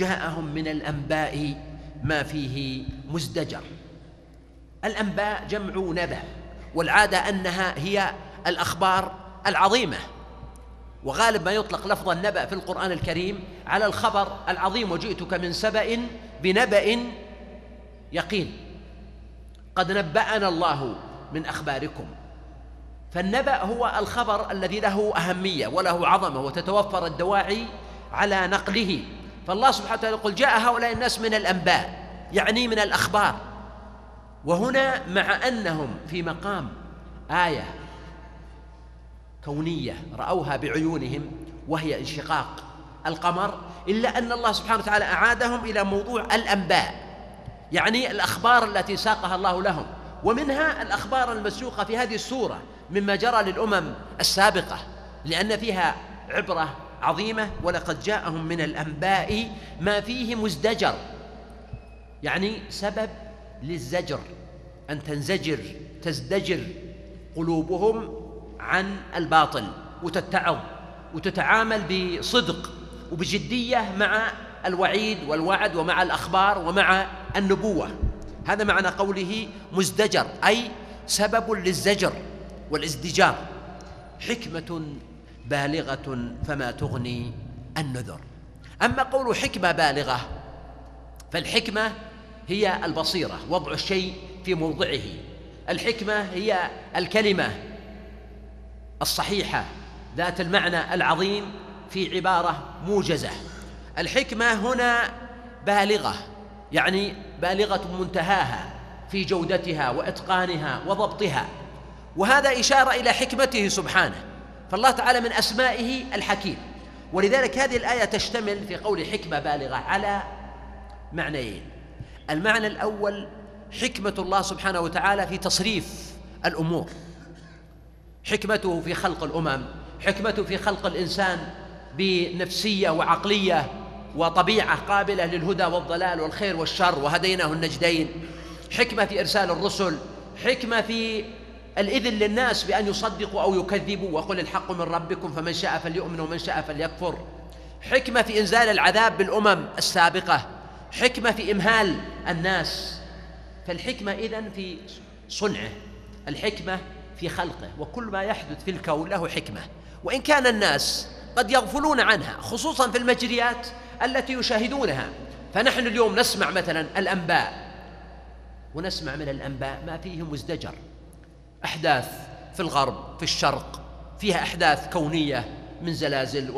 جاءهم من الأنباء ما فيه مزدجر. الأنباء جمع نبأ والعادة أنها هي الأخبار العظيمة. وغالب ما يطلق لفظ النبأ في القرآن الكريم على الخبر العظيم وجئتك من سبأ بنبأ يقين. قد نبأنا الله من أخباركم. فالنبأ هو الخبر الذي له أهمية وله عظمة وتتوفر الدواعي على نقله. فالله سبحانه وتعالى يقول جاء هؤلاء الناس من الأنباء يعني من الأخبار. وهنا مع أنهم في مقام آية كونية رأوها بعيونهم وهي انشقاق القمر إلا أن الله سبحانه وتعالى أعادهم إلى موضوع الأنباء يعني الأخبار التي ساقها الله لهم. ومنها الأخبار المسوقة في هذه السورة مما جرى للأمم السابقة لأن فيها عبرة عظيمة ولقد جاءهم من الأنباء ما فيه مزدجر. يعني سبب للزجر أن تنزجر تزدجر قلوبهم عن الباطل وتتعظ وتتعامل بصدق وبجدية مع الوعيد والوعد ومع الأخبار ومع النبوة. هذا معنى قوله مزدجر أي سبب للزجر والازدجار. حكمة بالغة فما تغني النذر. أما قول حكمة بالغة فالحكمة هي البصيرة وضع الشيء في موضعه. الحكمة هي الكلمة الصحيحة ذات المعنى العظيم في عبارة موجزة. الحكمة هنا بالغة يعني بالغة منتهاها في جودتها وإتقانها وضبطها. وهذا إشارة إلى حكمته سبحانه. فالله تعالى من أسمائه الحكيم. ولذلك هذه الآية تشتمل في قول حكمة بالغة على معنيين. المعنى الأول حكمة الله سبحانه وتعالى في تصريف الأمور. حكمته في خلق الأمم حكمته في خلق الإنسان بنفسية وعقلية وطبيعة قابلة للهدى والضلال والخير والشر وهديناه النجدين. حكمة في إرسال الرسل حكمة في الإذن للناس بأن يصدقوا أو يكذبوا وقل الحق من ربكم فمن شاء فليؤمن ومن شاء فليكفر. حكمة في إنزال العذاب بالأمم السابقة حكمة في إمهال الناس. فالحكمة إذن في صنعه الحكمة في خلقه وكل ما يحدث في الكون له حكمة. وإن كان الناس قد يغفلون عنها خصوصا في المجريات التي يشاهدونها. فنحن اليوم نسمع مثلا الأنباء ونسمع من الأنباء ما فيه مزدجر أحداث في الغرب في الشرق فيها أحداث كونية من زلازل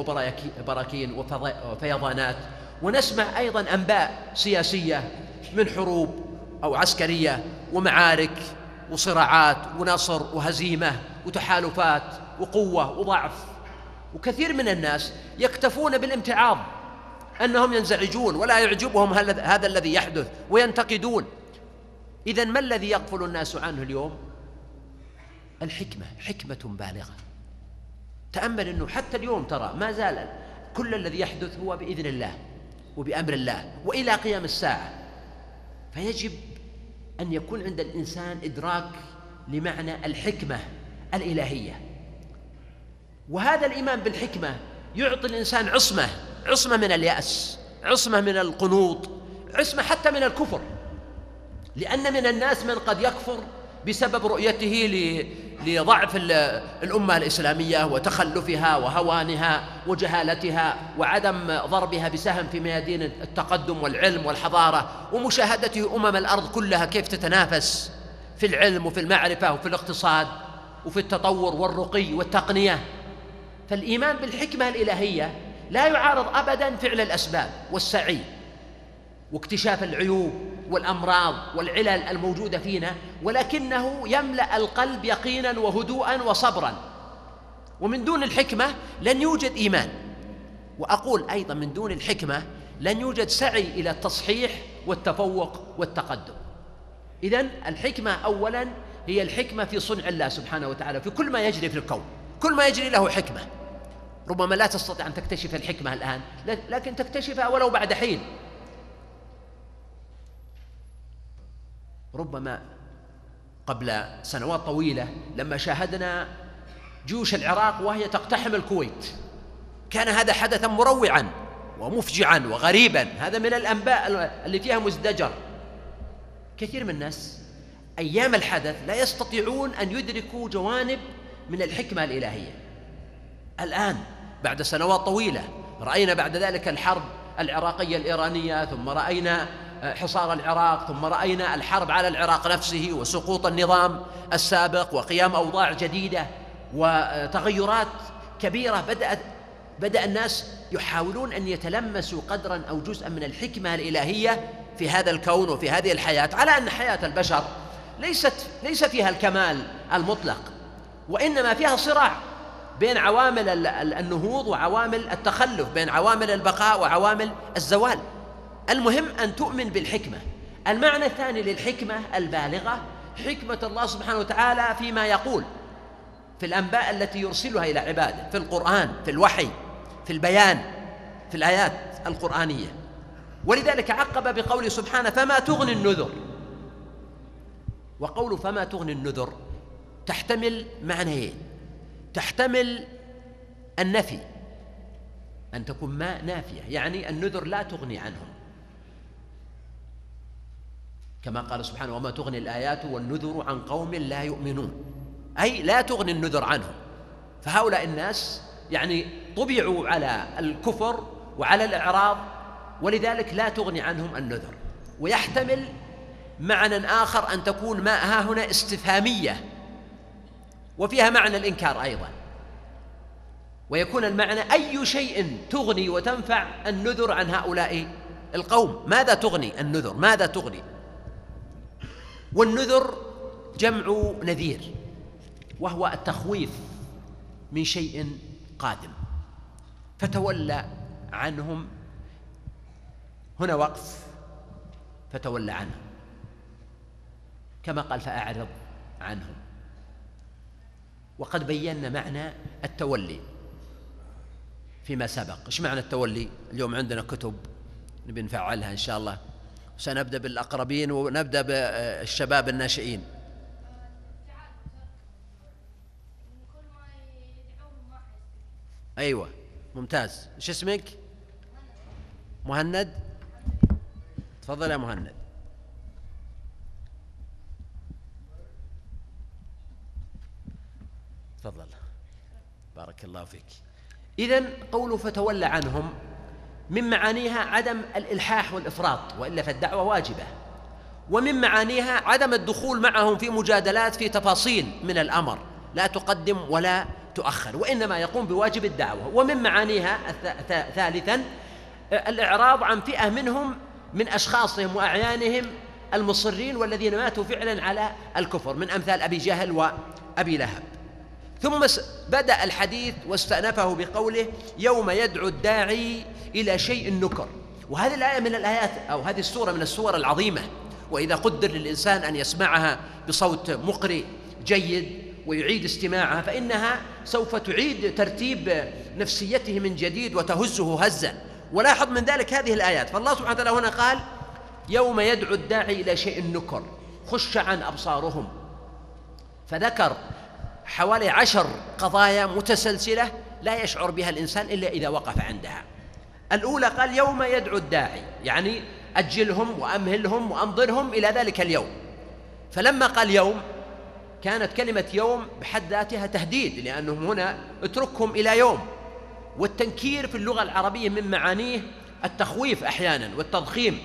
وبراكين وفيضانات. ونسمع أيضا أنباء سياسية من حروب أو عسكرية ومعارك وصراعات ونصر وهزيمة وتحالفات وقوة وضعف. وكثير من الناس يكتفون بالامتعاض أنهم ينزعجون ولا يعجبهم هذا الذي يحدث وينتقدون. إذا ما الذي يغفل الناس عنه اليوم؟ الحكمة حكمة بالغة. تأمل أنه حتى اليوم ترى ما زال كل الذي يحدث هو بإذن الله وبأمر الله وإلى قيام الساعة. فيجب أن يكون عند الإنسان إدراك لمعنى الحكمة الإلهية. وهذا الإيمان بالحكمة يعطي الإنسان عصمة عصمة من اليأس عصمة من القنوط عصمة حتى من الكفر. لأن من الناس من قد يكفر بسبب رؤيته لضعف الأمة الإسلامية وتخلفها وهوانها وجهالتها وعدم ضربها بسهم في ميادين التقدم والعلم والحضارة ومشاهدته أمم الأرض كلها كيف تتنافس في العلم وفي المعرفة وفي الاقتصاد وفي التطور والرقي والتقنية. فالإيمان بالحكمة الإلهية لا يعارض أبدا فعل الأسباب والسعي واكتشاف العيوب والأمراض والعلل الموجودة فينا ولكنه يملأ القلب يقينا وهدوءا وصبرا. ومن دون الحكمة لن يوجد إيمان. وأقول أيضا من دون الحكمة لن يوجد سعي إلى التصحيح والتفوق والتقدم. إذا الحكمة أولا هي الحكمة في صنع الله سبحانه وتعالى في كل ما يجري في الكون. كل ما يجري له حكمة. ربما لا تستطيع أن تكتشف الحكمة الآن لكن تكتشفها ولو بعد حين. ربما قبل سنوات طويلة لما شاهدنا جيوش العراق وهي تقتحم الكويت. كان هذا حدثا مروعا ومفجعا وغريبا. هذا من الأنباء اللي فيها مزدجر. كثير من الناس أيام الحدث لا يستطيعون أن يدركوا جوانب من الحكمة الإلهية. الآن بعد سنوات طويلة رأينا بعد ذلك الحرب العراقية الإيرانية ثم رأينا حصار العراق ثم رأينا الحرب على العراق نفسه وسقوط النظام السابق وقيام أوضاع جديدة وتغيرات كبيرة بدأت بدأ الناس يحاولون أن يتلمسوا قدرا أو جزءا من الحكمة الإلهية في هذا الكون وفي هذه الحياة على أن حياة البشر ليست ليس فيها الكمال المطلق وإنما فيها صراع بين عوامل النهوض وعوامل التخلف بين عوامل البقاء وعوامل الزوال. المهم أن تؤمن بالحكمة. المعنى الثاني للحكمة البالغة حكمة الله سبحانه وتعالى فيما يقول في الأنباء التي يرسلها إلى عباده في القرآن في الوحي في البيان في الآيات القرآنية. ولذلك عقب بقوله سبحانه فما تغني النذر. وقول فما تغني النذر تحتمل معنيين. تحتمل النفي أن تكون ما نافية يعني النذر لا تغني عنهم. كما قال سبحانه وما تغني الآيات والنذر عن قوم لا يؤمنون. أي لا تغني النذر عنهم. فهؤلاء الناس يعني طبعوا على الكفر وعلى الإعراض ولذلك لا تغني عنهم النذر. ويحتمل معنى آخر أن تكون ما ها هنا استفهامية وفيها معنى الإنكار أيضا. ويكون المعنى أي شيء تغني وتنفع النذر عن هؤلاء القوم. ماذا تغني النذر؟ ماذا تغني؟ والنذر جمع نذير وهو التخويف من شيء قادم. فتولى عنهم هنا وقف فتولى عنهم كما قال فأعرض عنهم. وقد بينا معنى التولي فيما سبق. إيش معنى التولي؟ اليوم عندنا كتب نبي نفعلها إن شاء الله. سنبدأ بالأقربين ونبدأ بالشباب الناشئين. أيوه ممتاز. إيش اسمك؟ مهند. تفضل يا مهند. تفضل. بارك الله فيك. إذا قوله فتولى عنهم. من معانيها عدم الإلحاح والإفراط وإلا فالدعوة واجبة. ومن معانيها عدم الدخول معهم في مجادلات في تفاصيل من الأمر. لا تقدم ولا تؤخر وإنما يقوم بواجب الدعوة. ومن معانيها ثالثا الإعراض عن فئة منهم من أشخاصهم وأعيانهم المصرين والذين ماتوا فعلا على الكفر من أمثال أبي جهل وأبي لهب. ثم بدأ الحديث واستأنفه بقوله يوم يدعو الداعي إلى شيء نكر. وهذه الآية من الآيات أو هذه السورة من السور العظيمة. وإذا قدر للإنسان أن يسمعها بصوت مقرئ جيد ويعيد استماعها فإنها سوف تعيد ترتيب نفسيته من جديد وتهزه هزا. ولاحظ من ذلك هذه الآيات. فالله سبحانه وتعالى هنا قال يوم يدعو الداعي إلى شيء نكر خش عن أبصارهم. فذكر حوالي عشر قضايا متسلسلة لا يشعر بها الإنسان إلا إذا وقف عندها. الأولى قال يوم يدعو الداعي يعني أجلهم وأمهلهم وأنظرهم إلى ذلك اليوم. فلما قال يوم كانت كلمة يوم بحد ذاتها تهديد لأنهم هنا اتركهم إلى يوم. والتنكير في اللغة العربية من معانيه التخويف أحيانا والتضخيم.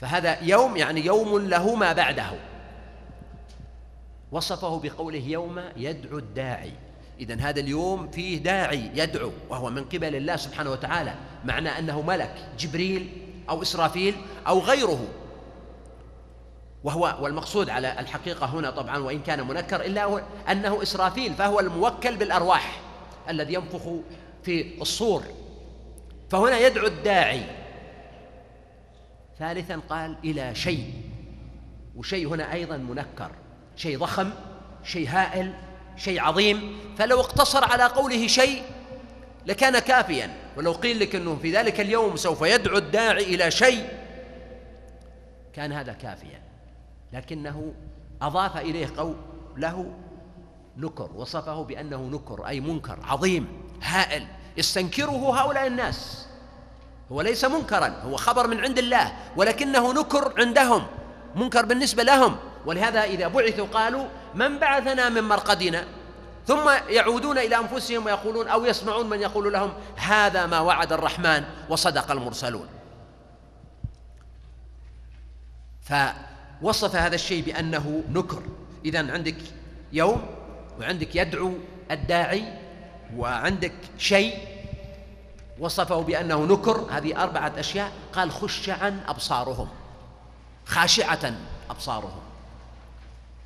فهذا يوم يعني يوم له ما بعده. وصفه بقوله يوم يدعو الداعي. إذا هذا اليوم فيه داعي يدعو وهو من قبل الله سبحانه وتعالى معنى أنه ملك جبريل أو إسرافيل أو غيره. وهو والمقصود على الحقيقة هنا طبعا وإن كان منكر إلا أنه إسرافيل فهو الموكل بالأرواح الذي ينفخ في الصور. فهنا يدعو الداعي. ثالثا قال إلى شيء وشيء هنا أيضا منكر. شيء ضخم شيء هائل شيء عظيم. فلو اقتصر على قوله شيء لكان كافيا ولو قيل لك إنه في ذلك اليوم سوف يدعو الداعي إلى شيء كان هذا كافيا. لكنه أضاف إليه قوله نكر وصفه بأنه نكر أي منكر عظيم هائل. يستنكره هؤلاء الناس. هو ليس منكرا هو خبر من عند الله ولكنه نكر عندهم منكر بالنسبة لهم. ولهذا إذا بعثوا قالوا من بعثنا من مرقدنا؟ ثم يعودون إلى أنفسهم ويقولون أو يسمعون من يقول لهم هذا ما وعد الرحمن وصدق المرسلون. فوصف هذا الشيء بأنه نكر. اذا عندك يوم وعندك يدعو الداعي وعندك شيء وصفه بأنه نكر. هذه أربعة أشياء. قال خشعا أبصارهم خاشعة أبصارهم.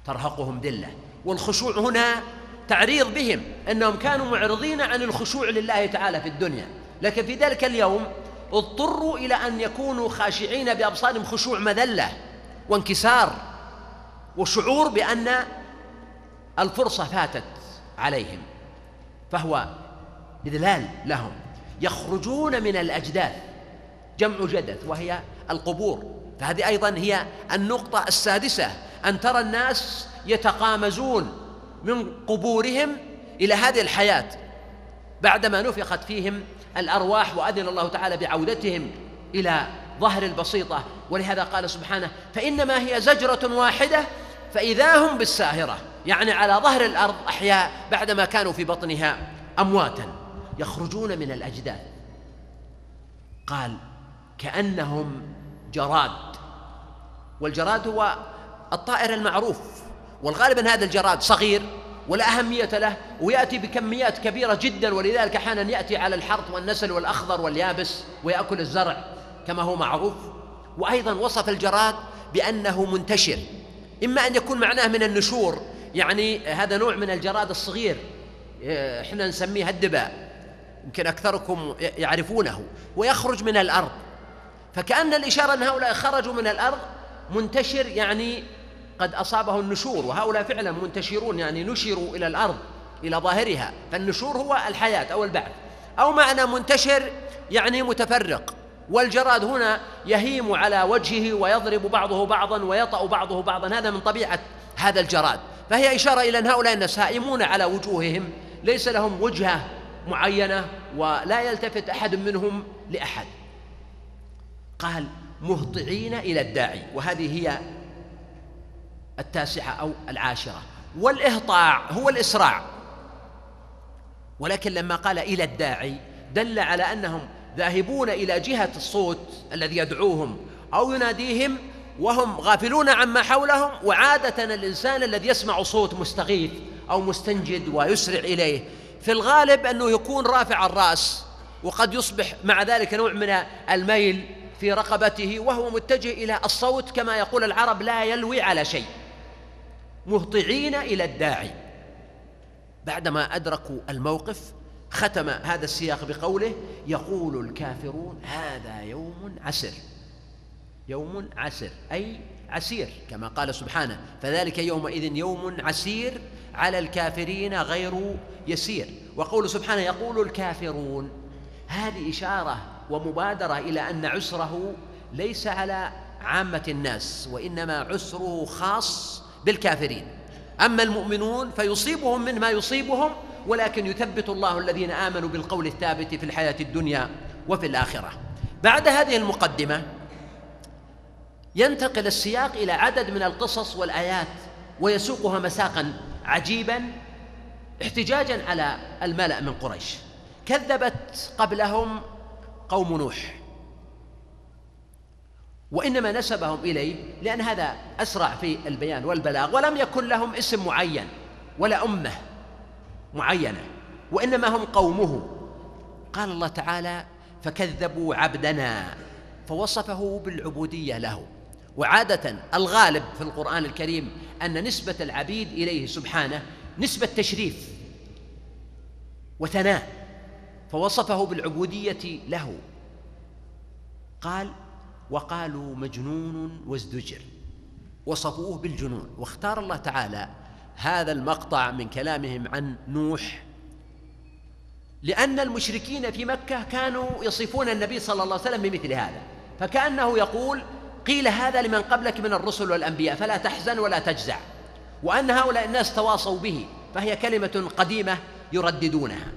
ترهقهم ذلة. والخشوع هنا تعريض بهم أنهم كانوا معرضين عن الخشوع لله تعالى في الدنيا. لكن في ذلك اليوم اضطروا إلى أن يكونوا خاشعين بأبصارهم خشوع مذلة وانكسار وشعور بأن الفرصة فاتت عليهم. فهو إذلال لهم. يخرجون من الأجداث جمع جدث وهي القبور. فهذه أيضا هي النقطة السادسة أن ترى الناس يتقامزون من قبورهم إلى هذه الحياة بعدما نفخت فيهم الأرواح وأذن الله تعالى بعودتهم إلى ظهر البسيطة. ولهذا قال سبحانه فإنما هي زجرة واحدة فإذا هم بالساهرة يعني على ظهر الأرض أحياء بعدما كانوا في بطنها أمواتا يخرجون من الاجداث قال كأنهم جراد. والجراد هو الطائر المعروف والغالب ان هذا الجراد صغير ولا أهمية له ويأتي بكميات كبيرة جدا ولذلك أحيانا يأتي على الحرث والنسل والأخضر واليابس ويأكل الزرع كما هو معروف. وأيضا وصف الجراد بأنه منتشر إما أن يكون معناه من النشور يعني هذا نوع من الجراد الصغير إحنا نسميه الدباء يمكن أكثركم يعرفونه ويخرج من الأرض. فكأن الإشارة أن هؤلاء خرجوا من الأرض منتشر يعني قد أصابه النشور وهؤلاء فعلا منتشرون يعني نشروا إلى الأرض إلى ظاهرها. فالنشور هو الحياة أو البعث. أو معنى منتشر يعني متفرق. والجراد هنا يهيم على وجهه ويضرب بعضه بعضا ويطأ بعضه بعضا. هذا من طبيعة هذا الجراد. فهي إشارة إلى أن هؤلاء الناس هائمون على وجوههم. ليس لهم وجهة معينة ولا يلتفت أحد منهم لأحد. قال مهطعين إلى الداعي. وهذه هي التاسعة أو العاشرة. والإهطاع هو الإسراع. ولكن لما قال إلى الداعي دل على أنهم ذاهبون إلى جهة الصوت الذي يدعوهم أو يناديهم وهم غافلون عما حولهم وعادة الإنسان الذي يسمع صوت مستغيث أو مستنجد ويسرع إليه. في الغالب أنه يكون رافع الرأس وقد يصبح مع ذلك نوع من الميل في رقبته وهو متجه إلى الصوت كما يقول العرب لا يلوي على شيء. مهطعين إلى الداعي. بعدما أدركوا الموقف ختم هذا السياق بقوله يقول الكافرون هذا يوم عسر يوم عسر أي عسير كما قال سبحانه فذلك يومئذ يوم عسير على الكافرين غير يسير. وقول سبحانه يقول الكافرون. هذه إشارة ومبادرة إلى أن عسره ليس على عامة الناس وإنما عسره خاص بالكافرين. أما المؤمنون فيصيبهم من ما يصيبهم ولكن يثبت الله الذين آمنوا بالقول الثابت في الحياة الدنيا وفي الآخرة. بعد هذه المقدمة ينتقل السياق إلى عدد من القصص والآيات ويسوقها مساقا عجيبا احتجاجا على الملأ من قريش. كذبت قبلهم قوم نوح. وإنما نسبهم إليه لأن هذا أسرع في البيان والبلاغ ولم يكن لهم اسم معين ولا أمة معينة وإنما هم قومه. قال الله تعالى فكذبوا عبدنا فوصفه بالعبودية له. وعادة الغالب في القرآن الكريم أن نسبة العبيد إليه سبحانه نسبة تشريف وثناء فوصفه بالعبودية له. قال وقالوا مجنون وازدجر وصفوه بالجنون. واختار الله تعالى هذا المقطع من كلامهم عن نوح لأن المشركين في مكة كانوا يصفون النبي صلى الله عليه وسلم بمثل هذا. فكأنه يقول قيل هذا لمن قبلك من الرسل والأنبياء فلا تحزن ولا تجزع. وأن هؤلاء الناس تواصوا به فهي كلمة قديمة يرددونها.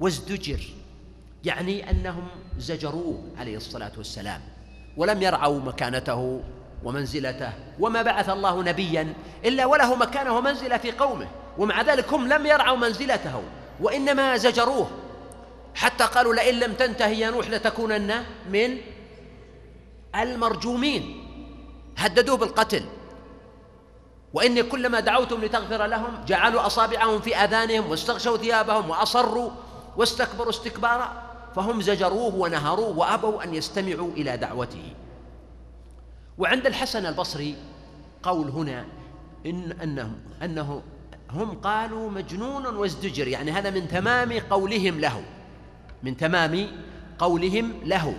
وازدجر يعني أنهم زجروه عليه الصلاة والسلام. ولم يرعوا مكانته ومنزلته وما بعث الله نبيا إلا وله مكانه ومنزلة في قومه ومع ذلك هم لم يرعوا منزلته وإنما زجروه. حتى قالوا لئن لم تنتهي يا نوح لتكونن من المرجومين. هددوه بالقتل. وإني كلما دعوتهم لتغفر لهم جعلوا أصابعهم في آذانهم واستغشوا ثيابهم وأصروا واستكبروا استكبارا. فهم زجروه ونهروه وأبوا أن يستمعوا إلى دعوته. وعند الحسن البصري قول هنا إن أنهم أنه هم قالوا مجنون وازدجر يعني هذا من تمام قولهم له من تمام قولهم له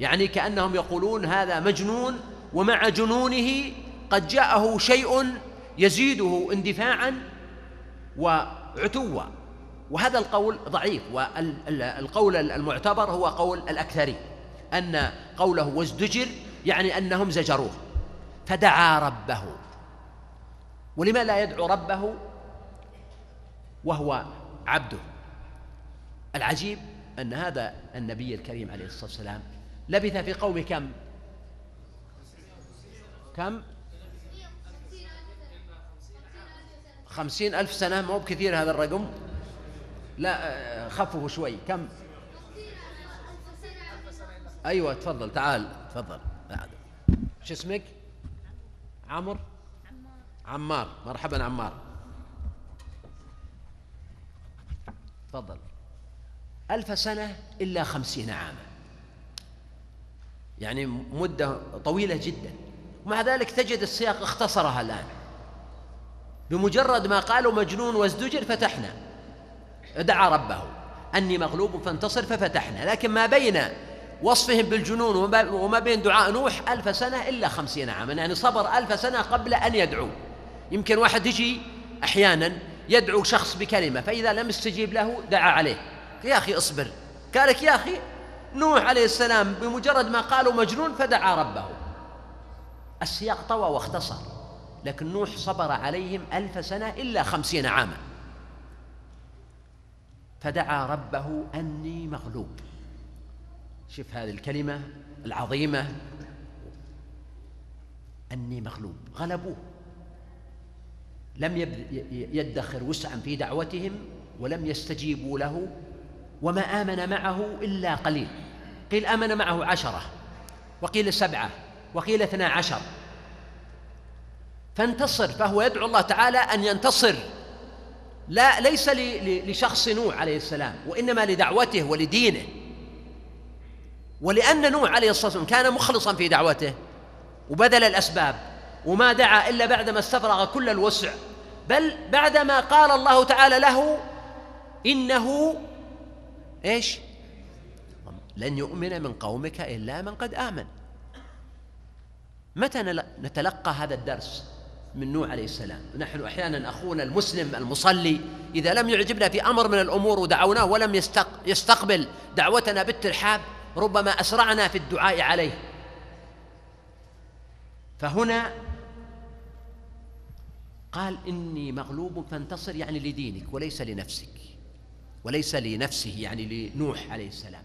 يعني كأنهم يقولون هذا مجنون ومع جنونه قد جاءه شيء يزيده اندفاعا وعتوا وهذا القول ضعيف والقول المعتبر هو قول الأكثرين أن قوله وازدجر يعني أنهم زجروه فدعا ربه. ولما لا يدعو ربه؟ وهو عبده. العجيب أن هذا النبي الكريم عليه الصلاة والسلام لبث في قومه كم؟ كم؟ خمسين ألف سنة مو بكثير هذا الرقم. لا خففوا شوي. كم؟ أيوة تفضل. تعال. تفضل. شو اسمك؟ عمر؟ عمار. مرحبا عمار. تفضل. ألف سنة إلا خمسين عاما. يعني مدة طويلة جدا. ومع ذلك تجد السياق اختصرها الآن. بمجرد ما قالوا مجنون وازدجر فتحنا. دعا ربه أني مغلوب فانتصر ففتحنا لكن ما بين وصفهم بالجنون وما بين دعاء نوح ألف سنة إلا خمسين عاما يعني صبر ألف سنة قبل أن يدعو. يمكن واحد يجي أحيانا يدعو شخص بكلمة فإذا لم يستجيب له دعا عليه. يا أخي اصبر. قال لك يا أخي نوح عليه السلام بمجرد ما قالوا مجنون فدعا ربه. السياق طوى واختصر لكن نوح صبر عليهم ألف سنة إلا خمسين عاما. فدعا ربه أني مغلوب. شوف هذه الكلمة العظيمة. أني مغلوب. غلبوه. لم يدخر وسعا في دعوتهم ولم يستجيبوا له. وما آمن معه إلا قليل. قيل آمن معه عشرة. وقيل سبعة. وقيل اثنا عشر. فانتصر. فهو يدعو الله تعالى أن ينتصر. لا ليس لشخص نوح عليه السلام وإنما لدعوته ولدينه. ولأن نوح عليه الصلاة والسلام كان مخلصا في دعوته وبذل الأسباب وما دعا إلا بعدما استفرغ كل الوسع. بل بعدما قال الله تعالى له إنه إيش؟ لن يؤمن من قومك إلا من قد آمن. متى نتلقى هذا الدرس؟ من نوح عليه السلام. نحن أحيانا أخونا المسلم المصلي إذا لم يعجبنا في أمر من الأمور ودعوناه ولم يستقبل دعوتنا بالترحاب ربما أسرعنا في الدعاء عليه. فهنا قال إني مغلوب فانتصر يعني لدينك وليس لنفسك. وليس لنفسه يعني لنوح عليه السلام.